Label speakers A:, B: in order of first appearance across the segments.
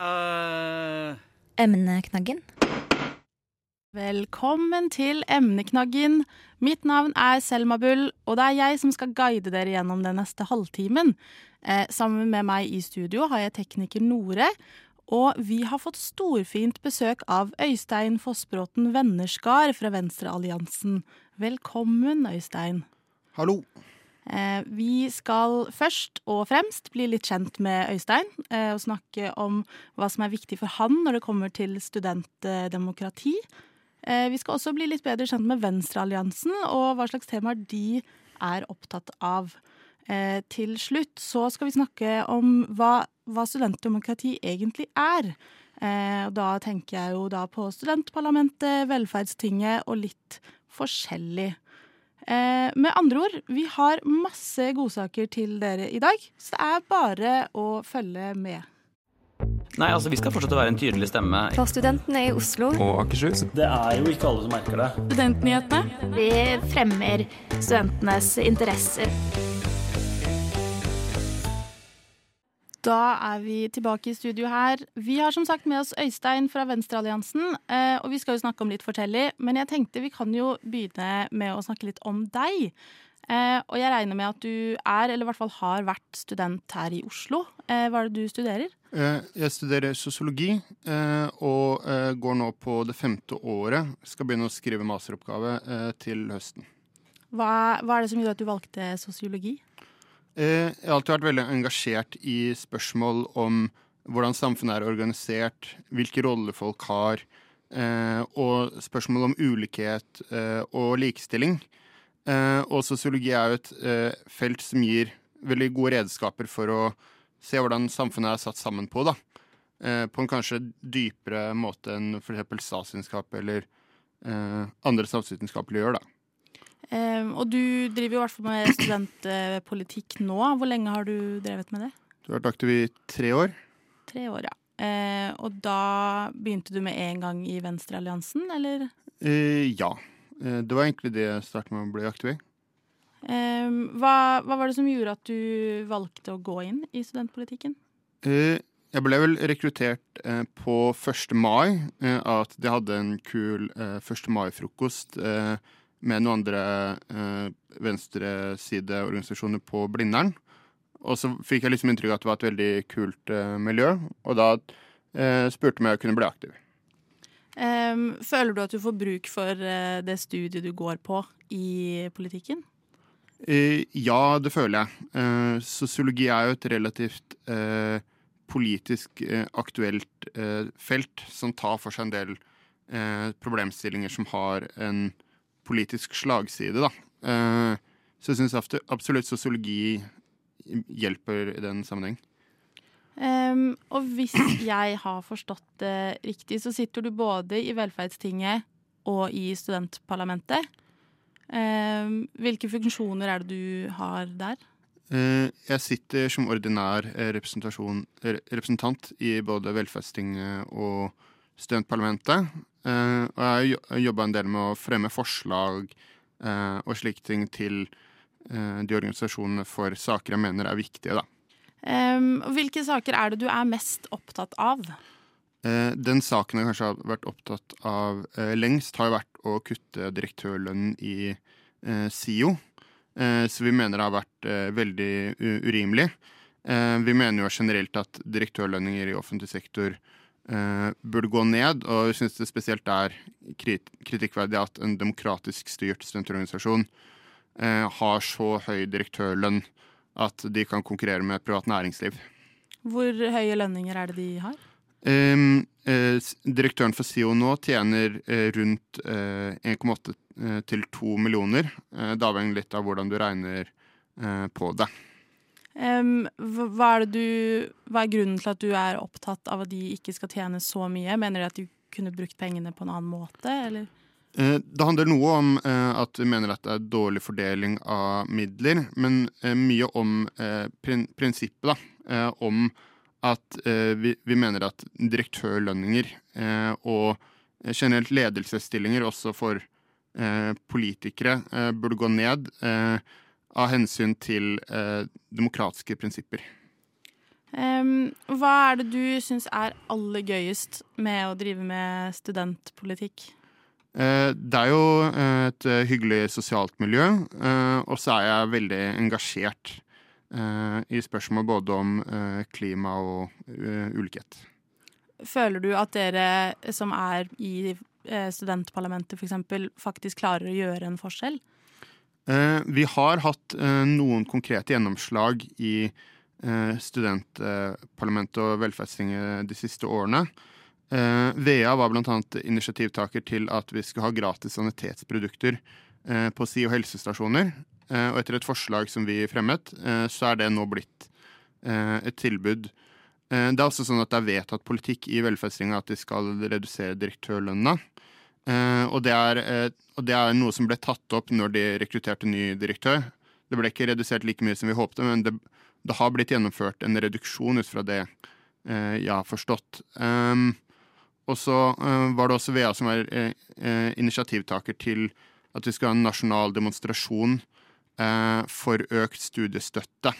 A: Uh...
B: Emneknaggen.
C: Velkommen til Emneknaggen. Mitt navn er Selma Bull, og det er jeg som skal guide dere gjennom den neste halvtimen. Eh, sammen med meg i studio har jeg tekniker Nore, og vi har fått storfint besøk av Øystein Fossbråten Vennerskar fra Venstrealliansen. Velkommen, Øystein.
D: Hallo.
C: Eh, vi skal først og fremst bli litt kjent med Øystein eh, og snakke om hva som er viktig for han når det kommer til studentdemokrati. Eh, vi skal også bli litt bedre kjent med Venstrealliansen og hva slags temaer de er opptatt av. Til slutt så skal vi snakke om hva, hva studentdemokrati egentlig er. Da tenker jeg jo da på studentparlamentet, velferdstinget og litt forskjellig. Eh, med andre ord, vi har masse godsaker til dere i dag, så det er bare å følge med.
A: Nei, altså Vi skal fortsette å være en tydelig stemme.
B: For studentene i Oslo.
E: Og Akershus.
F: Det er jo ikke alle som merker det.
C: Studentnyhetene.
G: Vi fremmer studentenes interesser.
C: Da er vi tilbake i studio her. Vi har som sagt med oss Øystein fra Venstrealliansen. Eh, og vi skal jo snakke om litt forskjellig, men jeg tenkte vi kan jo begynne med å snakke litt om deg. Eh, og jeg regner med at du er, eller i hvert fall har vært, student her i Oslo. Eh, hva er det du studerer?
D: Jeg studerer sosiologi og går nå på det femte året. Skal begynne å skrive masteroppgave til høsten.
C: Hva, hva er det som gjorde at du valgte sosiologi?
D: Eh, jeg har alltid vært veldig engasjert i spørsmål om hvordan samfunnet er organisert, hvilke roller folk har, eh, og spørsmål om ulikhet eh, og likestilling. Og sosiologi er jo et felt som gir veldig gode redskaper for å se hvordan samfunnet er satt sammen på. da. På en kanskje dypere måte enn f.eks. statsvitenskap eller andre statsvitenskapelige gjør. da.
C: Um, og du driver jo i hvert fall med studentpolitikk nå. Hvor lenge har du drevet med det?
D: Du har vært aktiv i tre år.
C: Tre år, ja. Uh, og da begynte du med en gang i Venstrealliansen, eller?
D: Uh, ja. Uh, det var egentlig det jeg startet med å bli aktiv i.
C: Ehm, hva, hva, var det som gjorde at du valgte å gå inn i studentpolitikken?
D: jeg ble vel rekruttert på 1. mai, at de hadde en kul 1. mai-frokost med noen andre eh, venstresideorganisasjoner på Blindern. Og så fikk jeg liksom inntrykk av at det var et veldig kult eh, miljø, og da eh, spurte om jeg kunne bli aktiv.
C: Um, føler du at du får bruk for uh, det studiet du går på i politikken?
D: Uh, ja, det føler jeg. Uh, sosiologi er jo et relativt politisk aktuelt felt som tar for seg en del problemstillinger som har en politisk slagside, da. Eh, så jeg syns absolutt sosiologi hjelper i den sammenheng.
C: Um, og hvis jeg har forstått det riktig, så sitter du både i Velferdstinget og i studentparlamentet. Um, hvilke funksjoner er det du har der?
D: Uh, jeg sitter som ordinær representant i både Velferdstinget og studentparlamentet. Uh, og jeg har jobba en del med å fremme forslag uh, og slike ting til uh, de organisasjonene for saker jeg mener er viktige, da.
C: Um, hvilke saker er det du er mest opptatt av?
D: den saken jeg kanskje har vært opptatt av lengst, har vært å kutte direktørlønnen i SIO. så vi mener det har vært veldig urimelig. vi mener jo generelt at direktørlønninger i offentlig sektor burde gå ned, og vi syns det spesielt er krit kritikkverdig at en demokratisk styrt studentorganisasjon uh, har så høy direktørlønn at de kan konkurrere med privat næringsliv.
C: Hvor høye lønninger er det de har?
D: Um, eh, direktøren for SIO nå tjener rundt 1,8 til 2 millioner. det avhenger litt av hvordan du regner på det.
C: Um, hva, er du, hva, er grunnen til at du er opptatt av at de ikke skal tjene så mye? Mener du at du kunne brukt pengene på en annen måte, eller?
D: Eh, det handler noe om eh, at vi mener at det er dårlig fordeling av midler, men eh, mye om prinsippet, da. Om at vi, mener at direktørlønninger og generelt ledelsesstillinger også for politikere burde gå ned av hensyn til eh, demokratiske prinsipper.
C: Um, hva er det du syns er aller gøyest med å drive med studentpolitikk?
D: Eh, det er jo eh, et eh, hyggelig sosialt miljø, og så er jeg veldig engasjert i spørsmål både om klima og ulikhet.
C: Føler du at dere som er i studentparlamentet f.eks. faktisk klarer å gjøre en forskjell?
D: Vi har hatt noen konkrete gjennomslag i studentparlamentet og velferdstinget de siste årene. Eh, VEA var bl.a. initiativtaker til at vi skulle ha gratis sanitetsprodukter eh, på SIO helsestasjoner. Eh, og etter et forslag som vi fremmet, eh, så er det nå blitt eh, et tilbud. Eh, det er også sånn at det er vedtatt politikk i velferdsringa at de skal redusere direktørlønna. Og det, er, og, det er, noe som ble tatt opp når de rekrutterte ny direktør. Det ble ikke redusert like mye som vi håpte, men det, det har blitt gjennomført en reduksjon ut fra det jeg har forstått. Um, og så var det også VEA som var initiativtaker til at vi skal ha en nasjonal demonstrasjon for økt studiestøtte.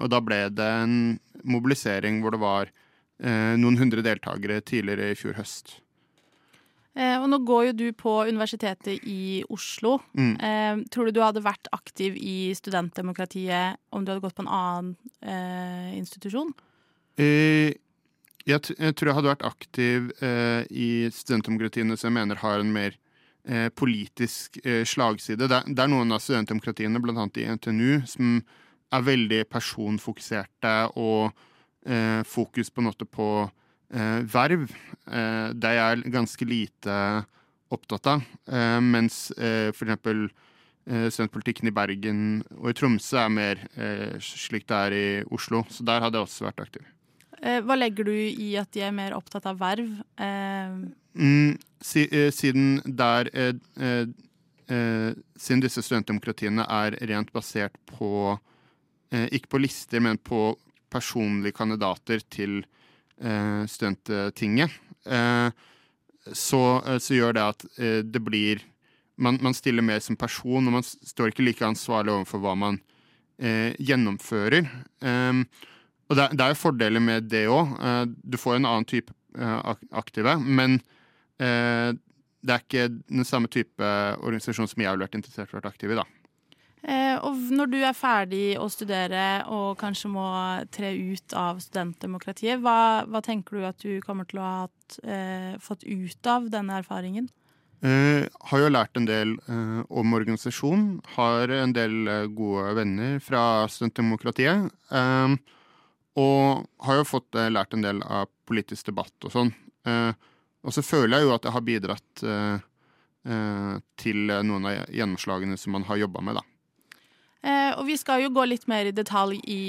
D: og da ble det en mobilisering hvor det var noen hundre deltakere tidligere i fjor høst.
C: Og nå går jo du på Universitetet i Oslo. Mm. tror du du hadde vært aktiv i studentdemokratiet om du hadde gått på en annen institusjon?
D: Eh, jeg, jeg, tror jeg hadde vært aktiv eh, i studentdemokratiene som jeg mener har en mer eh, politisk eh, slagside. Det, det, er noen av studentdemokratiene, bl.a. i NTNU, som er veldig personfokuserte og eh, fokus på noe på eh, verv. Eh, det er jeg ganske lite opptatt av. mens eh, eksempel studentpolitikken i Bergen og i Tromsø er mer slik det er i Oslo. Så der hadde jeg også vært aktiv.
C: Eh, hva legger du i at de er mer opptatt av verv?
D: Eh, mm, eh, siden der Siden disse studentdemokratiene er rent basert på Ikke på lister, men på personlige kandidater til studenttinget, så, så, gjør det at det blir man, man, stiller mer som person, og man står ikke like ansvarlig overfor hva man gjennomfører. Eh, og det, det er jo fordeler med det òg. Eh, du får en annen type eh, aktive, men eh, det er ikke den samme type organisasjon som jeg har vært interessert i å være aktiv i. da.
C: Og når du er ferdig å studere og kanskje må tre ut av studentdemokratiet, hva, hva tenker du at du kommer til å ha eh, fått ut av denne erfaringen?
D: Eh, har jo lært en del eh, om organisasjon. Har en del gode venner fra studentdemokratiet. Eh, og har jo fått eh, lært en del av politisk debatt og sånn. Eh, og så føler jeg jo at jeg har bidratt eh, til noen av gjennomslagene som man har jobba med, da.
C: Eh, og vi skal jo gå litt mer i detalj i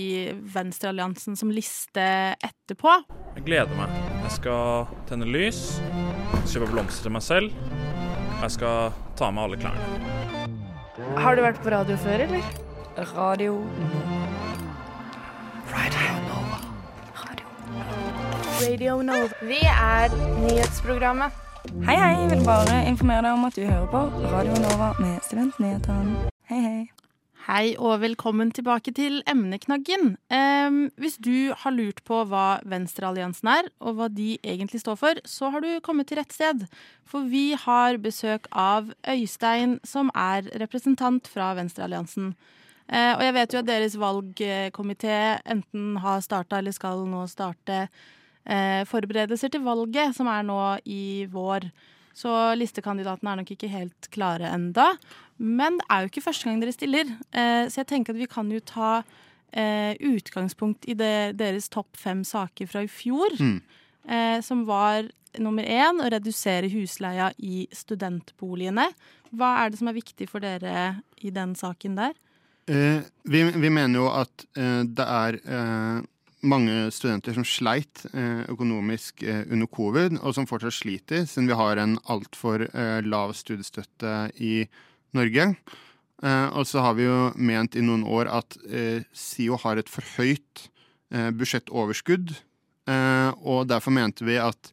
C: Venstrealliansen som liste etterpå.
F: Jeg gleder meg. Jeg skal tenne lys, kjøpe blomster til meg selv. Jeg skal ta med alle klærne.
G: Har du vært på radio før, eller?
B: Radio
G: Radio Nova. Radio Nova. Vi er nyhetsprogrammet.
B: Hei, hei. Jeg vil bare informere deg om at du hører på Radio Nova med Studentnyhetene. Hei, hei.
C: Hei og velkommen tilbake til emneknaggen. Eh, hvis du har lurt på hva Venstrealliansen er, og hva de egentlig står for, så har du kommet til rett sted. For vi har besøk av Øystein, som er representant fra Venstrealliansen. Eh, og jeg vet jo at deres valgkomité enten har starta eller skal nå starte eh, forberedelser til valget, som er nå i vår. Så listekandidatene er nok ikke helt klare enda. Men det er jo ikke første gang dere stiller, eh, så jeg tenker at vi kan jo ta eh, utgangspunkt i det, deres topp fem saker fra i fjor. Mm. Eh, som var nummer én å redusere husleia i studentboligene. Hva er det som er viktig for dere i den saken der?
D: Eh, vi, vi, mener jo at eh, det er eh, mange studenter som sleit eh, økonomisk eh, under covid, og som fortsatt sliter, siden vi har en altfor eh, lav studiestøtte i Norge. og så har vi jo ment i noen år at SIO har et for høyt budsjettoverskudd, og derfor mente vi at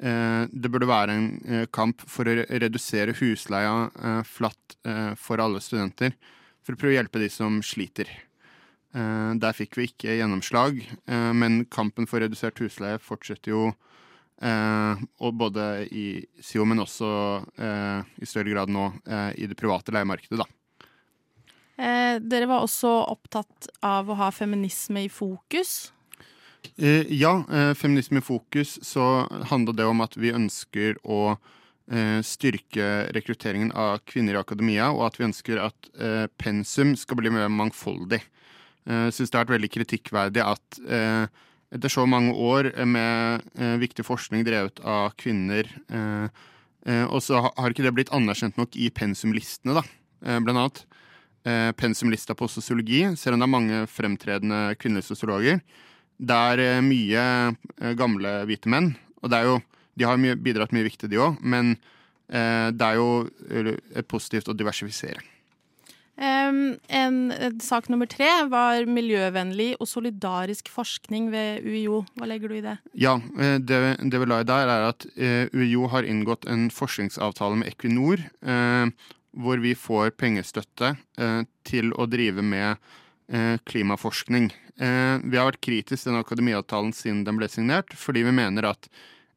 D: det burde være en kamp for å redusere husleia flatt for alle studenter for å prøve å hjelpe de som sliter. Eh, der fikk vi ikke gjennomslag, eh, men kampen for redusert husleie fortsetter jo eh, og både i SIO, men også eh, i større grad nå eh, i det private leiemarkedet. da.
C: Eh, dere var også opptatt av å ha feminisme i fokus.
D: Eh, ja, eh, feminisme i fokus, så handler det om at vi ønsker å eh, styrke rekrutteringen av kvinner i akademia, og at vi ønsker at eh, pensum skal bli mer mangfoldig. Jeg syns det har vært veldig kritikkverdig at eh, etter så mange år med eh, viktig forskning drevet av kvinner, eh, eh, og så har ikke det blitt anerkjent nok i pensumlistene, da, eh, blant annet. Eh, pensumlista på sosiologi, selv om det er mange fremtredende kvinnelige sosiologer. Det er eh, mye eh, gamle hvite menn, og det er jo, de har bidratt mye viktig, de òg, men eh, det er jo eh, positivt å diversifisere.
C: Em, en, en sak nummer tre var miljøvennlig og solidarisk forskning ved UiO. Hva legger du i det?
D: Ja, eh, det, det vi la i der, er at uh, UiO har inngått en forskningsavtale med Equinor, Uh, hvor vi får pengestøtte uh, til å drive med eh, klimaforskning. Eh, vi har vært kritisk til den akademiavtalen siden den ble signert, fordi vi mener at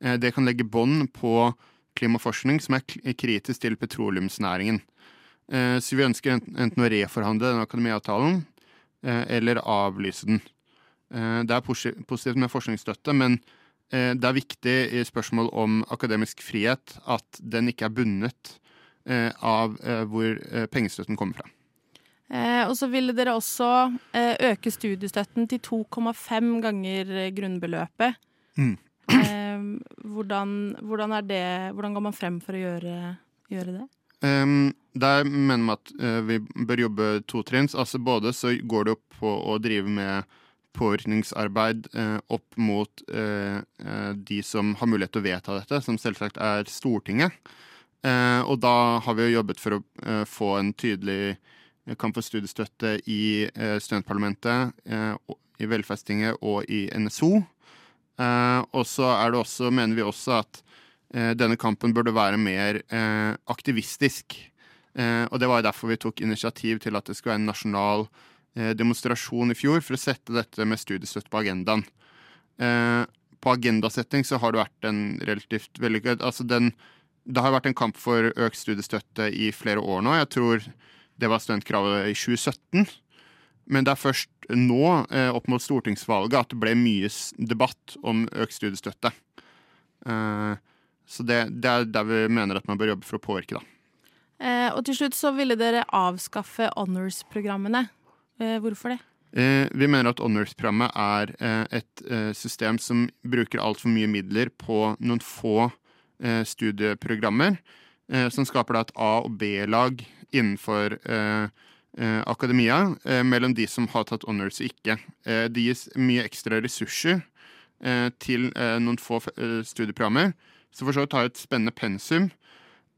D: eh, det kan legge bånd på klimaforskning som er kritisk til petroleumsnæringen. Eh, så vi ønsker enten, å reforhandle den akademiavtalen eh, eller avlyse den. Eh, Det er positivt med forskningsstøtte, men det er viktig i spørsmål om akademisk frihet at den ikke er bundet av hvor pengestøtten kommer fra.
C: Og så ville dere også øke studiestøtten til 2,5 ganger grunnbeløpet.
D: Mm.
C: Hvordan, hvordan, det, hvordan går man frem for å gjøre, gjøre det?
D: Um, der mener vi at uh, vi bør jobbe totrinns. Altså både så går det opp på å drive med påvirkningsarbeid uh, opp mot uh, de som har mulighet til å vedta dette, som selvsagt er Stortinget. Og da har vi jo jobbet for å få en tydelig kamp for studiestøtte i studentparlamentet, i Velferdstinget og i NSO. Og så er det også, mener vi også at denne kampen burde være mer eh, aktivistisk. Eh, og det var derfor vi tok initiativ til at det skulle være en nasjonal eh, demonstrasjon i fjor for å sette dette med studiestøtte på agendaen. Eh, på agendasetting så har det vært en relativt vellykket Altså Det har vært en kamp for økt studiestøtte i flere år nå. Jeg tror det var studentkravet i 2017. Men det er først nå, eh, opp mot stortingsvalget, at det ble mye debatt om økt studiestøtte. Så det, det er der vi mener at man bør jobbe for å påvirke, da.
C: Eh, og til slutt så ville dere avskaffe honors-programmene. Eh, hvorfor det?
D: Eh, vi mener at Honors-programmet er eh, et eh, system som bruker altfor mye midler på noen få eh, studieprogrammer, eh, som skaper da et A- og B-lag innenfor akademia, mellom de som har tatt honors og ikke. Eh, det gis mye ekstra ressurser eh, til noen få studieprogrammer, som for så vidt har et spennende pensum,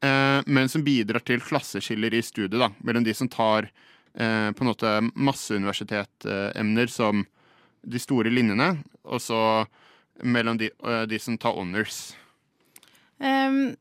D: eh, men som bidrar til klasseskiller i studiet, da, mellom de som tar eh, på en måte masseuniversitetemner som de store linjene, og så mellom de, eh, de som tar honors.
C: Um,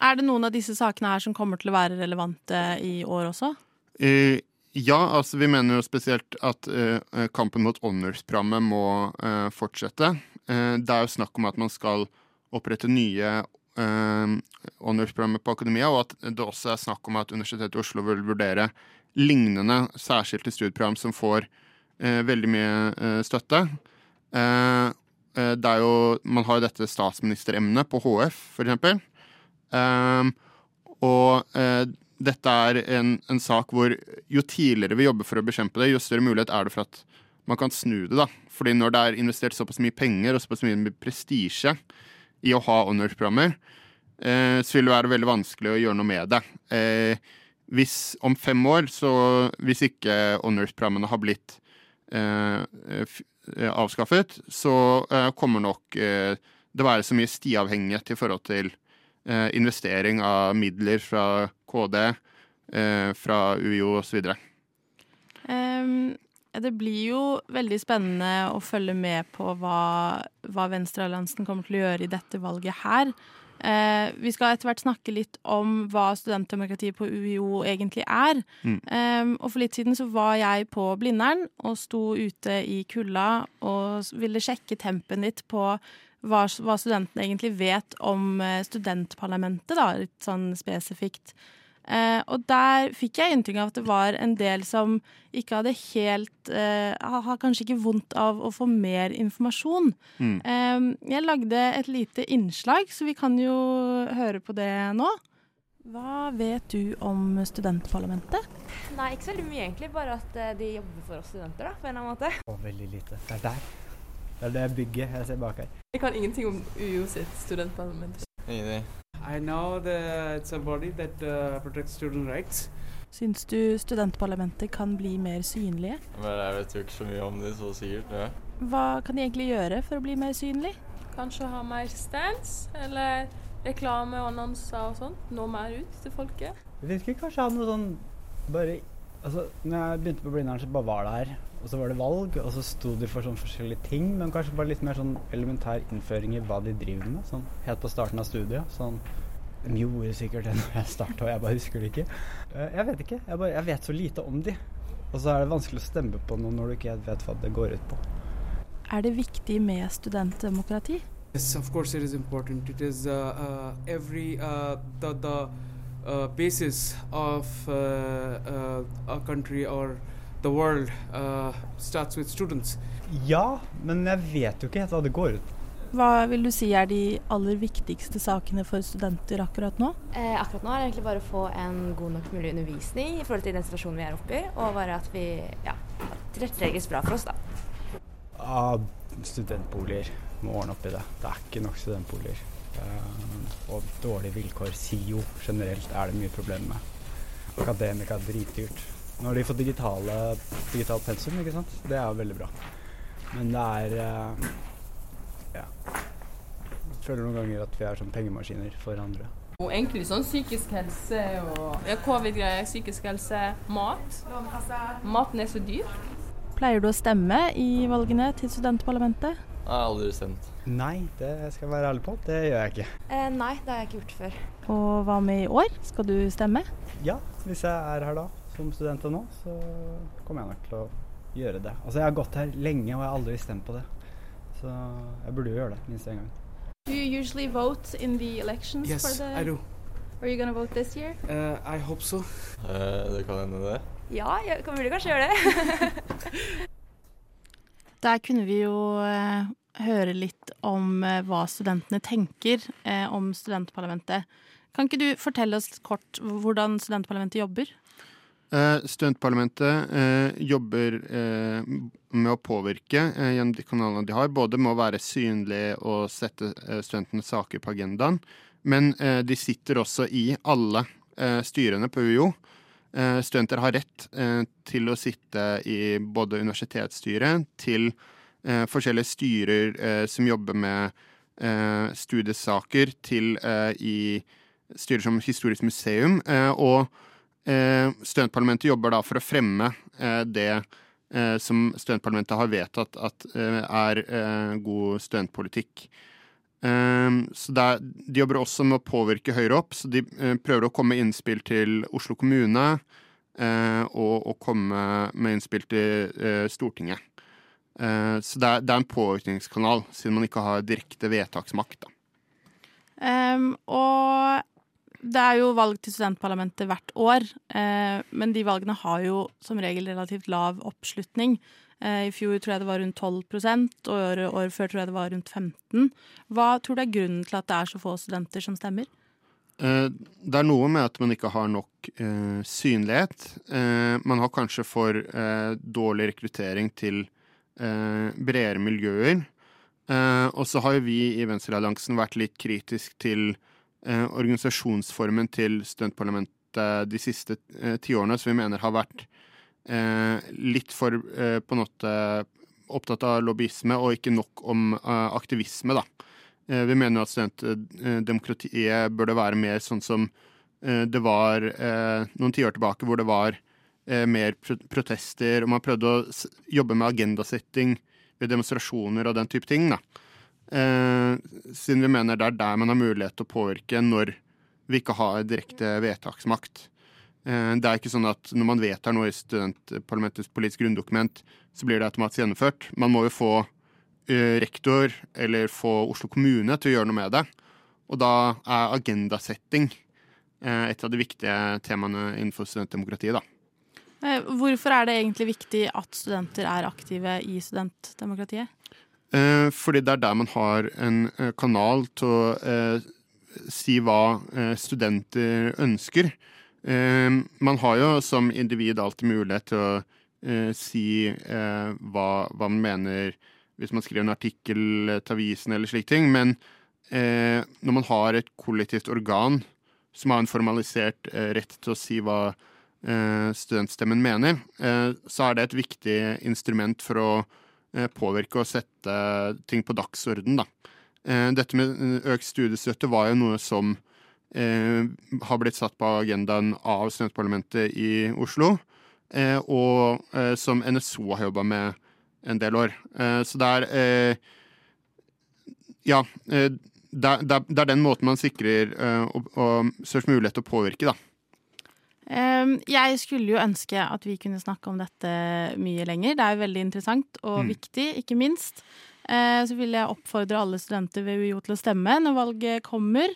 C: er det noen av disse sakene her som kommer til å være relevante i år også?
D: Uh, ja, altså vi mener jo spesielt at uh, kampen mot honors-programmet må uh, fortsette. Eh, det er jo snakk om at man skal opprette nye eh, honors-programmer på akademia, og at det også er snakk om at Universitetet i Oslo vil vurdere lignende særskilte studieprogram som får eh, veldig mye eh, støtte. Eh, eh, det er jo, man har jo dette statsministeremnet på HF, eksempel. Um, og eh, dette er en, en sak hvor jo tidligere vi jobber for å bekjempe det, jo større mulighet er det for at man kan snu det. da. Fordi når det er investert såpass mye penger og såpass mye prestisje i å ha honors-programmer, eh, så vil det være veldig vanskelig å gjøre noe med det. Eh, hvis om fem år, så hvis ikke honors-programmene har blitt eh, eh, avskaffet, så eh, kommer nok det være så mye stiavhengighet i forhold til investering av midler fra KD, fra UiO osv.
C: Em, det blir jo veldig spennende å følge med på hva, hva Venstrealliansen kommer til å gjøre i dette valget her. Eh, vi skal etter hvert snakke litt om hva studentdemokratiet på UiO egentlig er.
D: Mm.
C: Eh, og for litt siden så var jeg på Blindern og sto ute i kulda og ville sjekke tempen litt på hva, hva studentene egentlig vet om eh, studentparlamentet, da, litt sånn spesifikt. Eh, og der fikk jeg inntrykk av at det var en del som ikke hadde helt eh, Har kanskje ikke vondt av å få mer informasjon.
D: Mm.
C: Eh, jeg lagde et lite innslag, så vi kan jo høre på det nå. Hva vet du om studentparlamentet?
E: Nei, ikke så veldig mye egentlig, bare at eh, de jobber for oss studenter da, på en eller annen måte.
H: Å, veldig lite. Det er der. Det er det bygget jeg ser bak her.
I: Jeg kan ingenting om UiO sitt studentparlament.
J: Ingenting.
K: I know the, it's a body that uh, protects student rights.
C: Syns du studentparlamentet kan bli mer synlige?
J: Men jeg vet jo ikke så mye om det, så sikkert. Ja.
C: Hva kan de egentlig gjøre for å bli mer synlig?
I: Kanskje ha mer stands, eller reklame og annonser og sånt. Nå mer ut til folket.
H: Det virker kanskje kanskje ha noe sånn bare Altså, når jeg begynte på Blindern, så bare var det her. Og så var det valg, og så sto de for sånn forskjellige ting. Men kanskje bare litt mer sånn elementær innføring i hva de driver med. Sånn helt på starten av studiet. Sånn De gjorde sikkert det når jeg starta, og jeg bare husker det ikke. Eh, Jeg vet ikke. Jeg, bare, jeg vet så lite om de. Og så er det vanskelig å stemme på noe når du ikke vet hva det går ut på.
C: Er det viktig med studentdemokrati?
K: Yes, of course it is important. It is uh, uh, every uh, the the basis of a country or the world uh, starts with students.
H: Ja, men jeg vet jo ikke helt hva det går ut.
C: Hva vil du si er de aller viktigste sakene for studenter akkurat nå?
E: Eh, akkurat nå er det egentlig bare å få en god nok mulig undervisning i forhold til den situasjonen vi er oppe i, og bare at vi ja, tilrettelegges bra for oss, da.
H: Ah, studentboliger. Må ordne opp i det. Det er ikke nok studentboliger. Uh, og dårlige vilkår. SIO generelt er det mye problemer med. Akademika er dritdyrt. Nå har de fått digitale, digitalt pensum, ikke sant. Det er jo veldig bra. Men det er uh, Ja. Jeg føler noen ganger at vi er som pengemaskiner for andre.
I: Og egentlig sånn psykisk helse og ja, covid-greier, psykisk helse, mat. Maten er så dyr.
C: Pleier du å stemme i valgene til studentparlamentet?
J: Jeg har aldri stemt.
H: Nei, det skal jeg være ærlig på. Det gjør jeg ikke.
E: Eh, nei, det har jeg ikke gjort før.
C: Og hva med i år? Skal du stemme?
H: Ja, hvis jeg er her da, som student nå, så kommer jeg nok til å gjøre det. Altså, jeg har gått her lenge, og jeg har aldri stemt på det. Så jeg burde jo gjøre det minst én gang.
I: Do you usually vote in the elections
K: Yes,
I: for the
K: I do.
I: Are you gonna vote this year?
K: Uh, I hope so.
J: Uh, det kan hende, det.
E: Ja, jeg kan burde kanskje gjøre det.
C: Der kunne vi jo eh, høre litt om eh, hva studentene tenker eh, om studentparlamentet. Kan ikke du fortelle oss kort hvordan studentparlamentet jobber?
D: Eh, studentparlamentet eh, jobber eh, med å påvirke eh, gjennom de kanalene de har, både med å være synlige og sette eh, studentenes saker på agendaen, men de sitter også i alle styrene på UiO. Studenter har rett til å sitte i både universitetsstyret, til forskjellige styrer som jobber med studiesaker, til i styrer som Historisk museum, og studentparlamentet jobber da for å fremme eh, det eh, som studentparlamentet har vedtatt at eh, er eh, god studentpolitikk. Eh, så der, De jobber også med å påvirke høyere opp, så de eh, prøver å komme med innspill til Oslo kommune. eh, og, å komme med innspill til eh, Stortinget. Eh, så det er, det er en påvirkningskanal, siden man ikke har direkte vedtaksmakt. da.
C: Um, og det er jo valg til studentparlamentet hvert år, eh, men de valgene har jo som regel relativt lav oppslutning. Eh, I fjor tror jeg det var rundt 12% og året år før tror jeg det var rundt 15 Hva tror du er grunnen til at det er så få studenter som stemmer?
D: Eh, Det er noe med at man ikke har nok eh, synlighet. Eh, man har kanskje for eh, dårlig rekruttering til bredere miljøer. Og så har jo vi i Venstrealliansen vært litt kritisk til organisasjonsformen til studentparlamentet de siste eh, tiårene, som vi mener har vært eh, litt for eh, på en måte opptatt av lobbyisme og ikke nok om eh, aktivisme, da. Eh, Vi mener at studentdemokratiet burde være mer sånn som eh, det var eh, noen tiår tilbake, hvor det var eh, mer protester, og man prøvde å jobbe med agendasetting ved demonstrasjoner og den type ting. da. Eh, siden vi mener det er der man har mulighet til å påvirke når vi ikke har direkte vedtaksmakt. Eh, det er ikke sånn at når man vedtar noe i studentparlamentets politiske grunndokument, så blir det automatisk gjennomført. Man må jo få eh, rektor eller få Oslo kommune til å gjøre noe med det. Og da er agendasetting et av de viktige temaene innenfor studentdemokratiet, da.
C: Hvorfor er det egentlig viktig at studenter er aktive i studentdemokratiet?
D: Eh, fordi det er der man har en eh, kanal til å eh, si hva studenter ønsker. Man har jo som individ alltid mulighet til å si hva, hva man mener hvis man skriver en artikkel til avisen eller slike ting, men når man har et kollektivt organ som har en formalisert rett til å si hva studentstemmen mener, så er det et viktig instrument for å påvirke og sette ting på dagsorden. Da. Eh, Dette med eh, økt studiestøtte var jo noe som eh, har blitt satt på agendaen av studentparlamentet i Oslo, eh, og eh, som NSO har jobba med en del år. Eh, så det er eh, Ja. Eh, det, det, det er den måten man sikrer eh, og, og størst mulighet til å påvirke, da.
C: Ehm, Jeg skulle jo ønske at vi kunne snakke om dette mye lenger. Det er jo veldig interessant og
D: Mm.
C: viktig, ikke minst. Eh, Så vil jeg oppfordre alle studenter ved UiO til å stemme når valget kommer.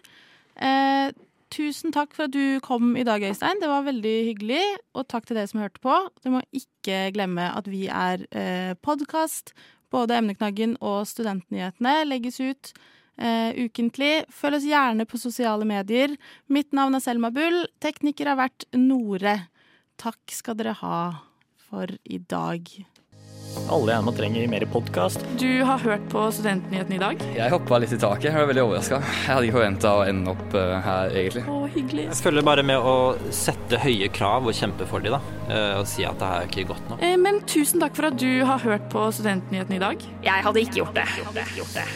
C: Eh, Tusen takk for at du kom i dag, Øystein. Det var veldig hyggelig. Og takk til dere som hørte på. Dere må ikke glemme at vi er eh, podkast. Både Emneknaggen og Studentnyhetene legges ut eh, ukentlig. Følg oss gjerne på sosiale medier. Mitt navn er Selma Bull. Tekniker har vært Nore. Takk skal dere ha for i dag.
L: Alle gjerne trenger mer podkast.
M: Du har hørt på Studentnyhetene i dag?
N: Jeg hoppa litt i taket. Jeg var veldig overraska. Jeg hadde ikke forventa å ende opp eh, her, egentlig.
M: Å, hyggelig.
L: Jeg følger bare med å sette høye krav og kjempe for de, da. Eh, Og si at det her er ikke godt nok.
M: Eh, Men tusen takk for at du har hørt på Studentnyhetene i dag.
G: Jeg hadde ikke gjort det. Gjort det. Gjort det.